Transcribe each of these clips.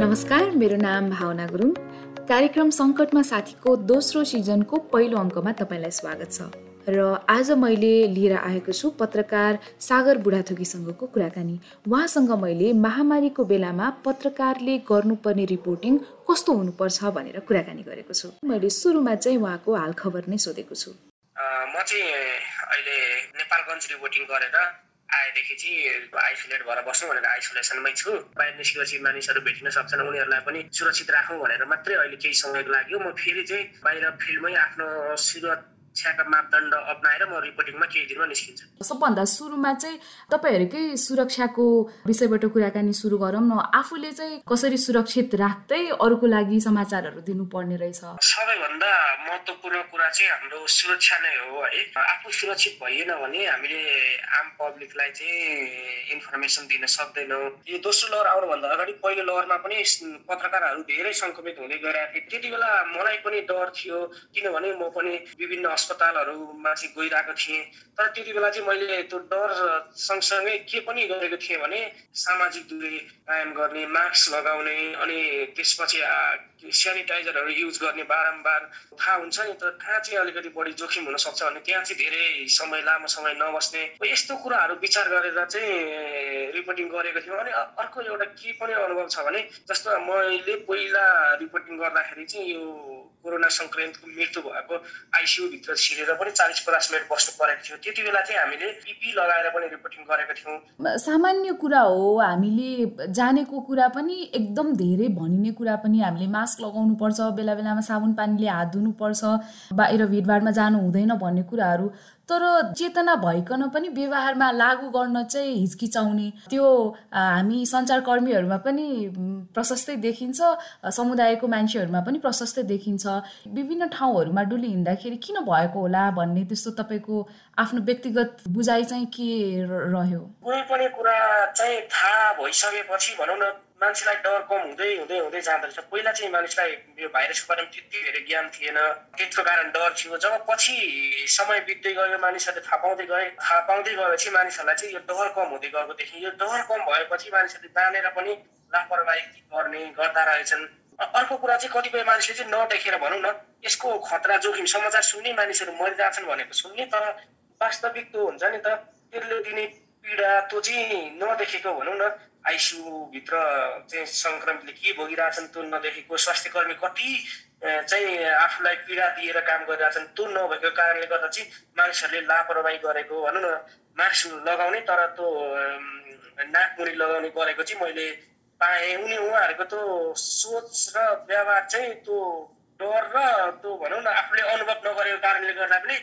नमस्कार मेरो नाम भावना गुरुङ। कार्यक्रम सङ्कटमा साथीको दोस्रो सिजनको पहिलो अङ्कमा तपाईँलाई स्वागत छ। र आज मैले लिएर आएको छु पत्रकार सागर बुढाथोकीसँगको कुराकानी। उहाँसँग मैले महामारीको बेलामा पत्रकारले गर्नुपर्ने रिपोर्टिङ कस्तो हुनुपर्छ भनेर कुराकानी गरेको छु। मैले सुरुमा चाहिँ उहाँको हालखबर नै सोधेको छु। म चाहिँ अहिले नेपालगञ्ज रिपोर्टिङ गरेर आएदेखि चाहिँ आइसोलेट भएर बस्नु भनेर आइसोलेसनमै छु। बाहिर निस्केपछि मानिसहरू भेटिन सक्छन् उनीहरूलाई पनि सुरक्षित राखौँ भनेर मात्रै अहिले केही समयको लागि म फेरि चाहिँ बाहिर फिल्डमै आफ्नो सुरत शिक्षाका मापदण्ड अप्नाएर म रिपोर्टिङमा केही दिनमा निस्किन्छ। सबभन्दा सुरुमा चाहिँ तपाईँहरूकै सुरक्षाको विषयबाट कुराकानी सुरु गरौँ न आफूले चाहिँ कसरी सुरक्षित राख्दै अरूको लागि समाचारहरू दिनुपर्ने रहेछ? सबैभन्दा महत्त्वपूर्ण कुरा चाहिँ हाम्रो सुरक्षा नै हो है। आफू सुरक्षित भइएन भने हामीले आम पब्लिकलाई चाहिँ इन्फर्मेसन दिन सक्दैनौँ। यो दोस्रो लहर आउनुभन्दा अगाडि पहिलो लहरमा पनि पत्रकारहरू धेरै सङ्क्रमित हुँदै गइरहेको थिए। त्यति बेला मलाई पनि डर थियो किनभने म पनि विभिन्न अस्पतालहरूमा चाहिँ गइरहेको थिएँ। तर त्यति बेला चाहिँ मैले त्यो डर सँगसँगै के पनि गरेको थिएँ भने सामाजिक दूरी कायम गर्ने मास्क लगाउने अनि त्यसपछि सेनिटाइजरहरू युज गर्ने बारम्बार थाहा हुन्छ नि तर कहाँ चाहिँ अलिकति बढी जोखिम हुनसक्छ भने त्यहाँ चाहिँ धेरै समय लामो समय नबस्ने यस्तो कुराहरू विचार गरेर चाहिँ रिपोर्टिङ गरेको थियौँ अनि अर्को एउटा के पनि अनुभव छ भने जस्तो मैले पहिला रिपोर्टिङ गर्दाखेरि चाहिँ यो कोरोना सङ्क्रमितको मृत्यु भएको आइसियुभित्र छिरेर पनि चालिस पचास मिनट बस्नु परेको थियो। त्यति बेला चाहिँ हामीले पिपी लगाएर पनि रिपोर्टिङ गरेको थियौँ। सामान्य कुरा हो हामीले जानेको कुरा पनि एकदम धेरै भनिने कुरा पनि हामीले मास्क लगाउनु पर्छ बेला बेलामा साबुन पानीले हात धुनुपर्छ बाहिर भिडभाडमा जानु हुँदैन भन्ने कुराहरू। तर चेतना भइकन पनि व्यवहारमा लागू गर्न चाहिँ हिचकिचाउने त्यो हामी सञ्चारकर्मीहरूमा पनि प्रशस्तै देखिन्छ समुदायको मान्छेहरूमा पनि प्रशस्तै देखिन्छ। विभिन्न ठाउँहरूमा डुली हिँड्दाखेरि किन भएको होला भन्ने त्यस्तो तपाईँको आफ्नो व्यक्तिगत बुझाइ चाहिँ के रह्यो? कुनै पनि कुरा चाहिँ थाहा भइसकेपछि भनौँ न मान्छेलाई डर कम हुँदै हुँदै हुँदै जाँदो रहेछ। पहिला चाहिँ मानिसलाई यो भाइरसको बारेमा त्यति धेरै ज्ञान थिएन। त्यसको कारण डर थियो। जब पछि समय बित्दै गयो मानिसहरूले थाहा पाउँदै गए। थाहा पाउँदै गएपछि मानिसहरूलाई चाहिँ यो डर कम हुँदै गएको देखि यो डर कम भएपछि मानिसहरूले जानेर पनि लापरवाही गर्ने गर्दा रहेछन्। अर्को कुरा चाहिँ कतिपय मानिसले चाहिँ नदेखेर भनौँ न यसको खतरा जोखिम समाचार सुन्ने मानिसहरू मरिरहेछन् भनेको सुन्ने तर वास्तविक त्यो हुन्छ नि त। त्यसले दिने पीडा त्यो चाहिँ नदेखेको भनौँ न। आइसियुभित्र चाहिँ सङ्क्रमितले के भोगिरहेछन् त्यो नदेखेको स्वास्थ्य कर्मी कति चाहिँ आफूलाई पीडा दिएर काम गरिरहेछन् त्यो नभएको कारणले गर्दा चाहिँ मानिसहरूले लापरवाही गरेको भनौँ न मास्क लगाउने तर त्यो नाकमुनि लगाउने गरेको चाहिँ मैले पाएँ। उनी उहाँहरूको त्यो सोच र व्यवहार चाहिँ त्यो डर र त्यो भनौँ न आफूले अनुभव नगरेको कारणले गर्दा पनि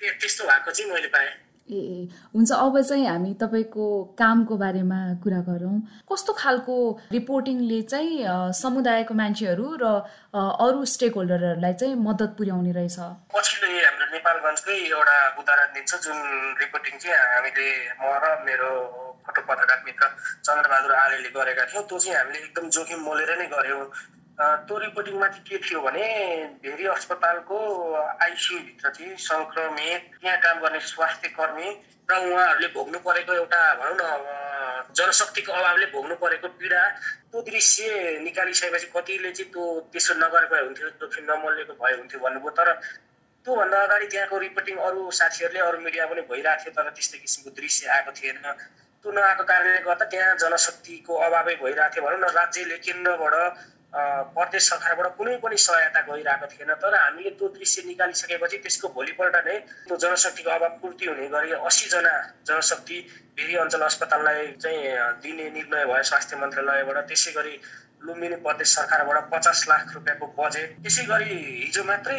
त्यस्तो भएको चाहिँ मैले पाएँ। ए हुन्छ अब चाहिँ हामी तपाईँको कामको बारेमा कुरा गरौँ। कस्तो खालको रिपोर्टिङले चाहिँ समुदायको मान्छेहरू र अरू स्टेक होल्डरहरूलाई चाहिँ मद्दत पुर्याउने रहेछ? पछिल्लो हाम्रो नेपालगञ्जकै एउटा उदाहरण दिन्छ जुन रिपोर्टिङ चाहिँ हामीले म र मेरो फोटो पत्रकार मित्र चन्द्रबहादुर आलेले गरेका थियौँ। त्यो चाहिँ हामीले एकदम जोखिम मोलेर नै गऱ्यौँ। त्यो रिपोर्टिङमा चाहिँ के थियो भने भेरी अस्पतालको आइसियुभित्र चाहिँ सङ्क्रमित त्यहाँ काम गर्ने स्वास्थ्य कर्मी र उहाँहरूले भोग्नु परेको एउटा भनौँ न जनशक्तिको अभावले भोग्नु परेको पीडा त्यो दृश्य निकालिसकेपछि कतिले चाहिँ त्यो त्यसो नगरेको भए हुन्थ्यो जोखिम नमलेको भए हुन्थ्यो भन्नुभयो। तर त्योभन्दा अगाडि त्यहाँको रिपोर्टिङ अरू साथीहरूले अरू मिडिया पनि भइरहेको थियो तर त्यस्तो किसिमको दृश्य आएको थिएन। त्यो नआएको कारणले गर्दा त्यहाँ जनशक्तिको अभावै भइरहेको थियो। भनौँ न राज्यले केन्द्रबाट प्रदेश सरकारबाट कुनै पनि सहायता गइरहेको थिएन। तर हामीले त्यो दृश्य निकालिसकेपछि त्यसको भोलिपल्ट नै त्यो जनशक्तिको अभाव पूर्ति हुने गरी असीजना जनशक्ति भेरी अञ्चल अस्पताललाई चाहिँ दिने निर्णय भयो स्वास्थ्य मन्त्रालयबाट। त्यसै गरी लुम्बिनी प्रदेश सरकारबाट पचास लाख रुपियाँको बजेट। त्यसै गरी हिजो मात्रै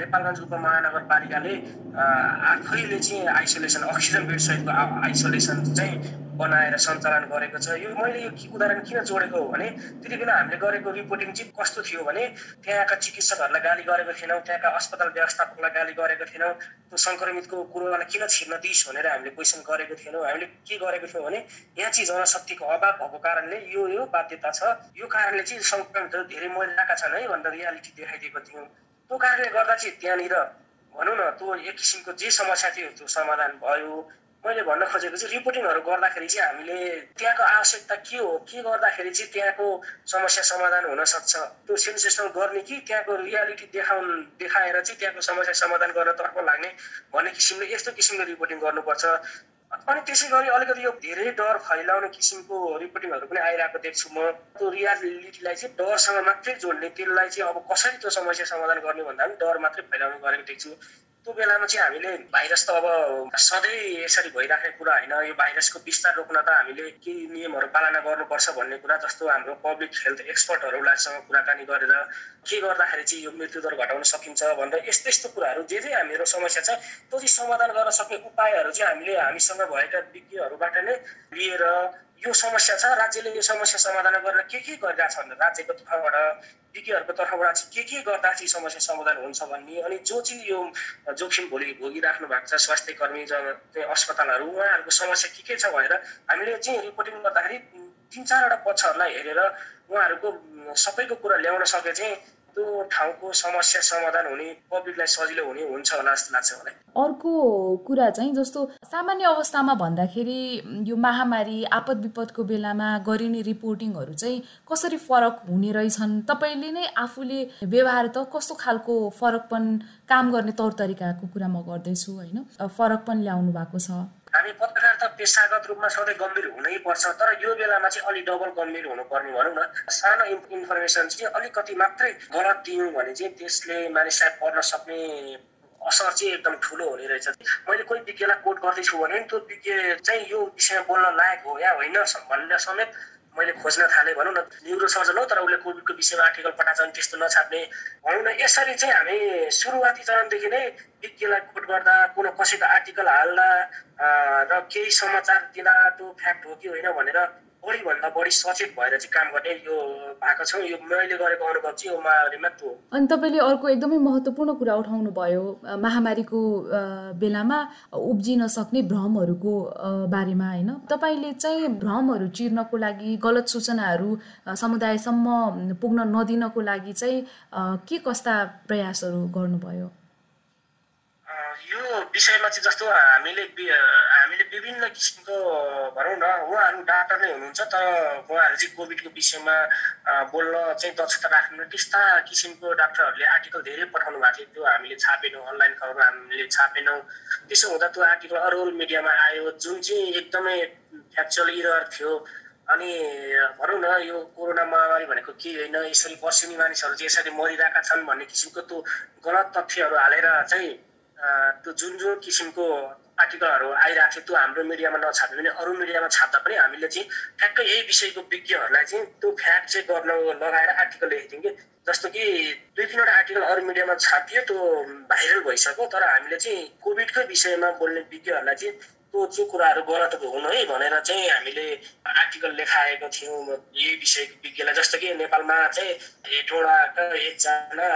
नेपालगञ्ज उपमहानगरपालिकाले आफैले चाहिँ आइसोलेसन अक्सिजन बेड सहितको आइसोलेसन चाहिँ बनाएर सञ्चालन गरेको छ। यो मैले यो उदाहरण किन जोडेको हो भने त्यति बेला हामीले गरेको रिपोर्टिङ चाहिँ कस्तो थियो भने त्यहाँका चिकित्सकहरूलाई गाली गरेको थिएनौँ त्यहाँका अस्पताल व्यवस्थापकलाई गाली गरेको थिएनौँ। त्यो सङ्क्रमितको कुरोलाई किन छिर्न दिइस् भनेर हामीले क्वेसन गरेको थिएनौँ। हामीले के गरेको थियौँ भने यहाँ चाहिँ जनशक्तिको अभाव भएको कारणले यो यो बाध्यता छ। यो कारणले चाहिँ सङ्क्रमितहरू धेरै मरिरहेका छन् है भनेर रियालिटी देखाइदिएको थियौँ। त्यो कारणले गर्दा चाहिँ त्यहाँनिर भनौँ न त्यो एक किसिमको जे समस्या थियो त्यो समाधान भयो। मैले भन्न खोजेको चाहिँ रिपोर्टिङहरू गर्दाखेरि चाहिँ हामीले त्यहाँको आवश्यकता के हो? के गर्दाखेरि चाहिँ त्यहाँको समस्या समाधान हुन सक्छ? त्यो सेन्सेसनल गर्ने कि त्यहाँको रियालिटी देखाउन देखाएर चाहिँ त्यहाँको समस्या समाधान गर्नतर्फ लाग्ने भन्ने किसिमले यस्तो किसिमको रिपोर्टिङ गर्नुपर्छ। अनि त्यसै गरी अलिकति यो धेरै डर फैलाउने किसिमको रिपोर्टिङहरू पनि आइरहेको देख्छु म। त्यो रियालिटीलाई चाहिँ डरसँग मात्रै जोड्ने त्यसलाई चाहिँ अब कसरी त्यो समस्या समाधान गर्ने भन्दा पनि डर मात्रै फैलाउने गरेको देख्छु। त्यो बेलामा चाहिँ हामीले भाइरस त अब सधैँ यसरी भइराखेको कुरा होइन। यो भाइरसको विस्तार रोक्न त हामीले केही नियमहरू पालना गर्नुपर्छ भन्ने कुरा जस्तो हाम्रो पब्लिक हेल्थ एक्सपर्टहरूलाईसँग कुराकानी गरेर के गर्दाखेरि चाहिँ यो मृत्युदर घटाउन सकिन्छ भनेर यस्तो यस्तो कुराहरू जे जे हामीहरू समस्या छ त्यो चाहिँ समाधान गर्न सक्ने उपायहरू चाहिँ हामीले हामीसँग भएका विज्ञहरूबाट नै लिएर यो समस्या छ। राज्यले यो समस्या समाधान गरेर के के गरिरहेको छ भने राज्यको तर्फबाट विज्ञहरूको तर्फबाट चाहिँ के के गर्दा चाहिँ समस्या समाधान हुन्छ भन्ने अनि जो चाहिँ यो जोखिम भोलि भोगिराख्नु भएको छ स्वास्थ्य कर्मी अस्पतालहरू उहाँहरूको समस्या के के छ भनेर हामीले चाहिँ रिपोर्टिङ गर्दाखेरि तिन चारवटा पक्षहरूलाई हेरेर उहाँहरूको सबैको कुरा ल्याउन सके चाहिँ त्यो ठाउँको समस्या समाधान हुने पब्लिकलाई सजिलो हुने हुन्छ होला जस्तो लाग्छ मलाई। अर्को कुरा चाहिँ जस्तो सामान्य अवस्थामा भन्दाखेरि यो महामारी आपद विपदको बेलामा गरिने रिपोर्टिङहरू चाहिँ कसरी फरक हुने रहेछन्? तपाईँले नै आफूले व्यवहार त कस्तो खालको फरकपन काम गर्ने तौर तरिकाको कुरा म गर्दैछु होइन? फरक पनि ल्याउनु भएको छ। हामी पेसागत रूपमा सधैँ गम्भीर हुनै पर्छ तर यो बेलामा चाहिँ अलिक डबल गम्भीर हुनुपर्ने भनौँ न। सानो इन्फर्मेसन चाहिँ अलिकति मात्रै गलत दियौँ भने चाहिँ त्यसले मानिसलाई पढ्न सक्ने असर चाहिँ एकदम ठुलो हुने रहेछ। मैले कोही विज्ञलाई कोट गर्दैछु भने त्यो विज्ञ चाहिँ यो विषयमा बोल्न लायक हो या होइन भनेर समेत मैले खोज्न थालेँ भनौँ न न्युरो सर्जन हो तर उसले कोभिडको विषयमा आर्टिकल पठाएको भने त्यस्तो नछाप्ने भनौँ न यसरी चाहिँ हामी सुरुवाती चरणदेखि नै विज्ञलाई कोट गर्दा कुनै कसैको आर्टिकल हाल्दा र केही समाचार दिँदा त्यो फ्याक्ट हो कि होइन भनेर बढीभन्दा बढी सचेत भएर चाहिँ काम गर्ने यो भएको छौँ। यो मैले गरेको अनुभव चाहिँ यो महामारीमा त्यो अनि तपाईँले अर्को एकदमै महत्त्वपूर्ण कुरा उठाउनु भयो महामारीको बेलामा उब्जिन सक्ने भ्रमहरूको बारेमा होइन? तपाईँले चाहिँ भ्रमहरू चिर्नको लागि गलत सूचनाहरू समुदायसम्म पुग्न नदिनको लागि चाहिँ के कस्ता प्रयासहरू गर्नुभयो? यो विषयमा चाहिँ जस्तो हामीले हामीले विभिन्न किसिमको भनौँ न उहाँहरू डाक्टर नै हुनुहुन्छ तर उहाँहरू चाहिँ कोभिडको विषयमा बोल्न चाहिँ दक्षता राख्नु त्यस्ता किसिमको डाक्टरहरूले आर्टिकल धेरै पठाउनु भएको थियो त्यो हामीले छापेनौँ अनलाइन खबर हामीले छापेनौँ। त्यसो हुँदा त्यो आर्टिकल अरू मिडियामा आयो जुन चाहिँ एकदमै फ्याक्चुअल इरर थियो। अनि भनौँ न यो कोरोना महामारी भनेको के होइन यसरी वर्षेनी मानिसहरू चाहिँ यसरी मरिरहेका छन् भन्ने किसिमको त्यो गलत तथ्यहरू हालेर चाहिँ त्यो जुन जुन किसिमको आर्टिकलहरू आइरहेको थियो त्यो हाम्रो मिडियामा नछापे भने अरू मिडियामा छाप्दा पनि हामीले चाहिँ ठ्याक्कै यही विषयको विज्ञहरूलाई चाहिँ त्यो फ्याक्ट चाहिँ गर्न लगाएर आर्टिकल लेखेको थियौँ कि। जस्तो कि दुई तिनवटा आर्टिकल अरू मिडियामा छापियो त्यो भाइरल भइसक्यो तर हामीले चाहिँ कोभिडकै विषयमा बोल्ने विज्ञहरूलाई चाहिँ त्यो चाहिँ कुराहरू गलत हुनु है भनेर चाहिँ हामीले आर्टिकल लेखाएको थियौँ यही विषयको विज्ञलाई। जस्तो कि नेपालमा चाहिँ हेटौँडाका एकजना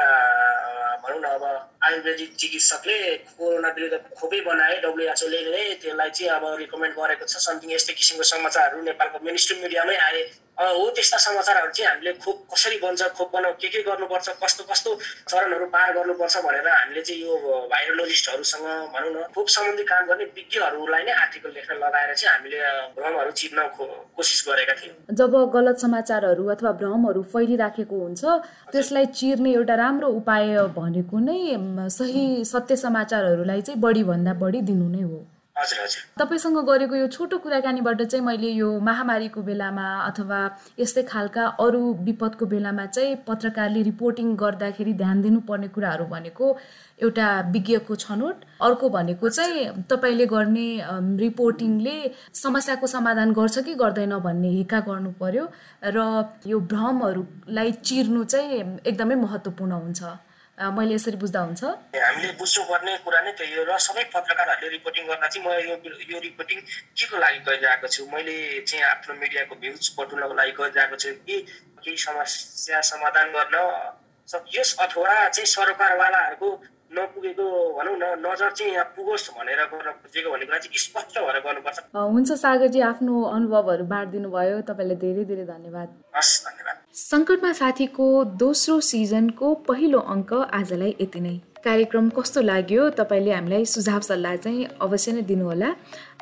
भनौँ न अब आयुर्वेदिक चिकित्सकले कोरोना विरुद्ध खोपै बनाए डब्लुएचओले नै त्यसलाई चाहिँ अब रिकमेन्ड गरेको छ। समथिङ यस्तै किसिमको समाचारहरू नेपालको मिनिस्ट्री मिडियामै आए। हो त्यस्ता समाचारहरू चाहिँ हामीले खोप कसरी बन्छ खोप बनाउ के के गर्नुपर्छ कस्तो कस्तो चरणहरू पार गर्नुपर्छ भनेर हामीले चाहिँ यो भाइरोलोजिस्टहरूसँग भनौँ न खोप सम्बन्धी काम गर्ने विज्ञहरूलाई नै आर्टिकल लेख्न लगाएर चाहिँ हामीले भ्रमहरू चिर्न कोसिस गरेका थियौँ। जब गलत समाचारहरू अथवा भ्रमहरू फैलिराखेको हुन्छ त्यसलाई चिर्ने एउटा राम्रो उपाय भनेको नै सही सत्य समाचारहरूलाई चाहिँ बढीभन्दा बढी दिनु नै हो। तपाईँसँग गरेको यो छोटो कुराकानीबाट चाहिँ मैले यो महामारीको बेलामा अथवा यस्तै खालका अरू विपदको बेलामा चाहिँ पत्रकारले रिपोर्टिङ गर्दाखेरि ध्यान दिनुपर्ने कुराहरू भनेको एउटा विज्ञको छनौट। अर्को भनेको चाहिँ तपाईँले गर्ने रिपोर्टिङले समस्याको समाधान गर्छ कि गर्दैन भन्ने हिक्का गर्नु पर्यो र यो भ्रमहरूलाई चिर्नु चाहिँ एकदमै महत्त्वपूर्ण हुन्छ। मैले यसरी बुझ्दा हुन्छ हामीले बुझ्नुपर्ने कुरा नै त्यही हो र सबै पत्रकारहरूले रिपोर्टिङ गर्दा चाहिँ म यो यो रिपोर्टिङ के को लागि गरिरहेको छु? मैले चाहिँ आफ्नो मिडियाको भ्युज बटुल्नको लागि गरिरहेको छु कि केही समस्या समाधान गर्न सकियोस् अथवा चाहिँ सरकारवालाहरूको नपुगेको भनौँ न नजर चाहिँ यहाँ पुगोस् भनेर गर्न खोजेको भन्ने कुरा चाहिँ स्पष्ट भएर गर्नुपर्छ। हुन्छ सागरजी आफ्नो अनुभवहरू बाँडिदिनु भयो तपाईँलाई धेरै धेरै धन्यवाद। हस् धन्यवाद। सङ्कटमा साथीको दोस्रो सिजनको पहिलो अङ्क आजलाई यति नै। कार्यक्रम कस्तो लाग्यो तपाईँले हामीलाई सुझाव सल्लाह चाहिँ अवश्य नै दिनुहोला।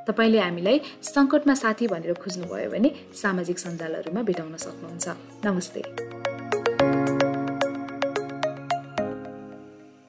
तपाईँले हामीलाई सङ्कटमा साथी भनेर खोज्नुभयो भने सामाजिक सञ्जालहरूमा भेटाउन सक्नुहुन्छ। नमस्ते।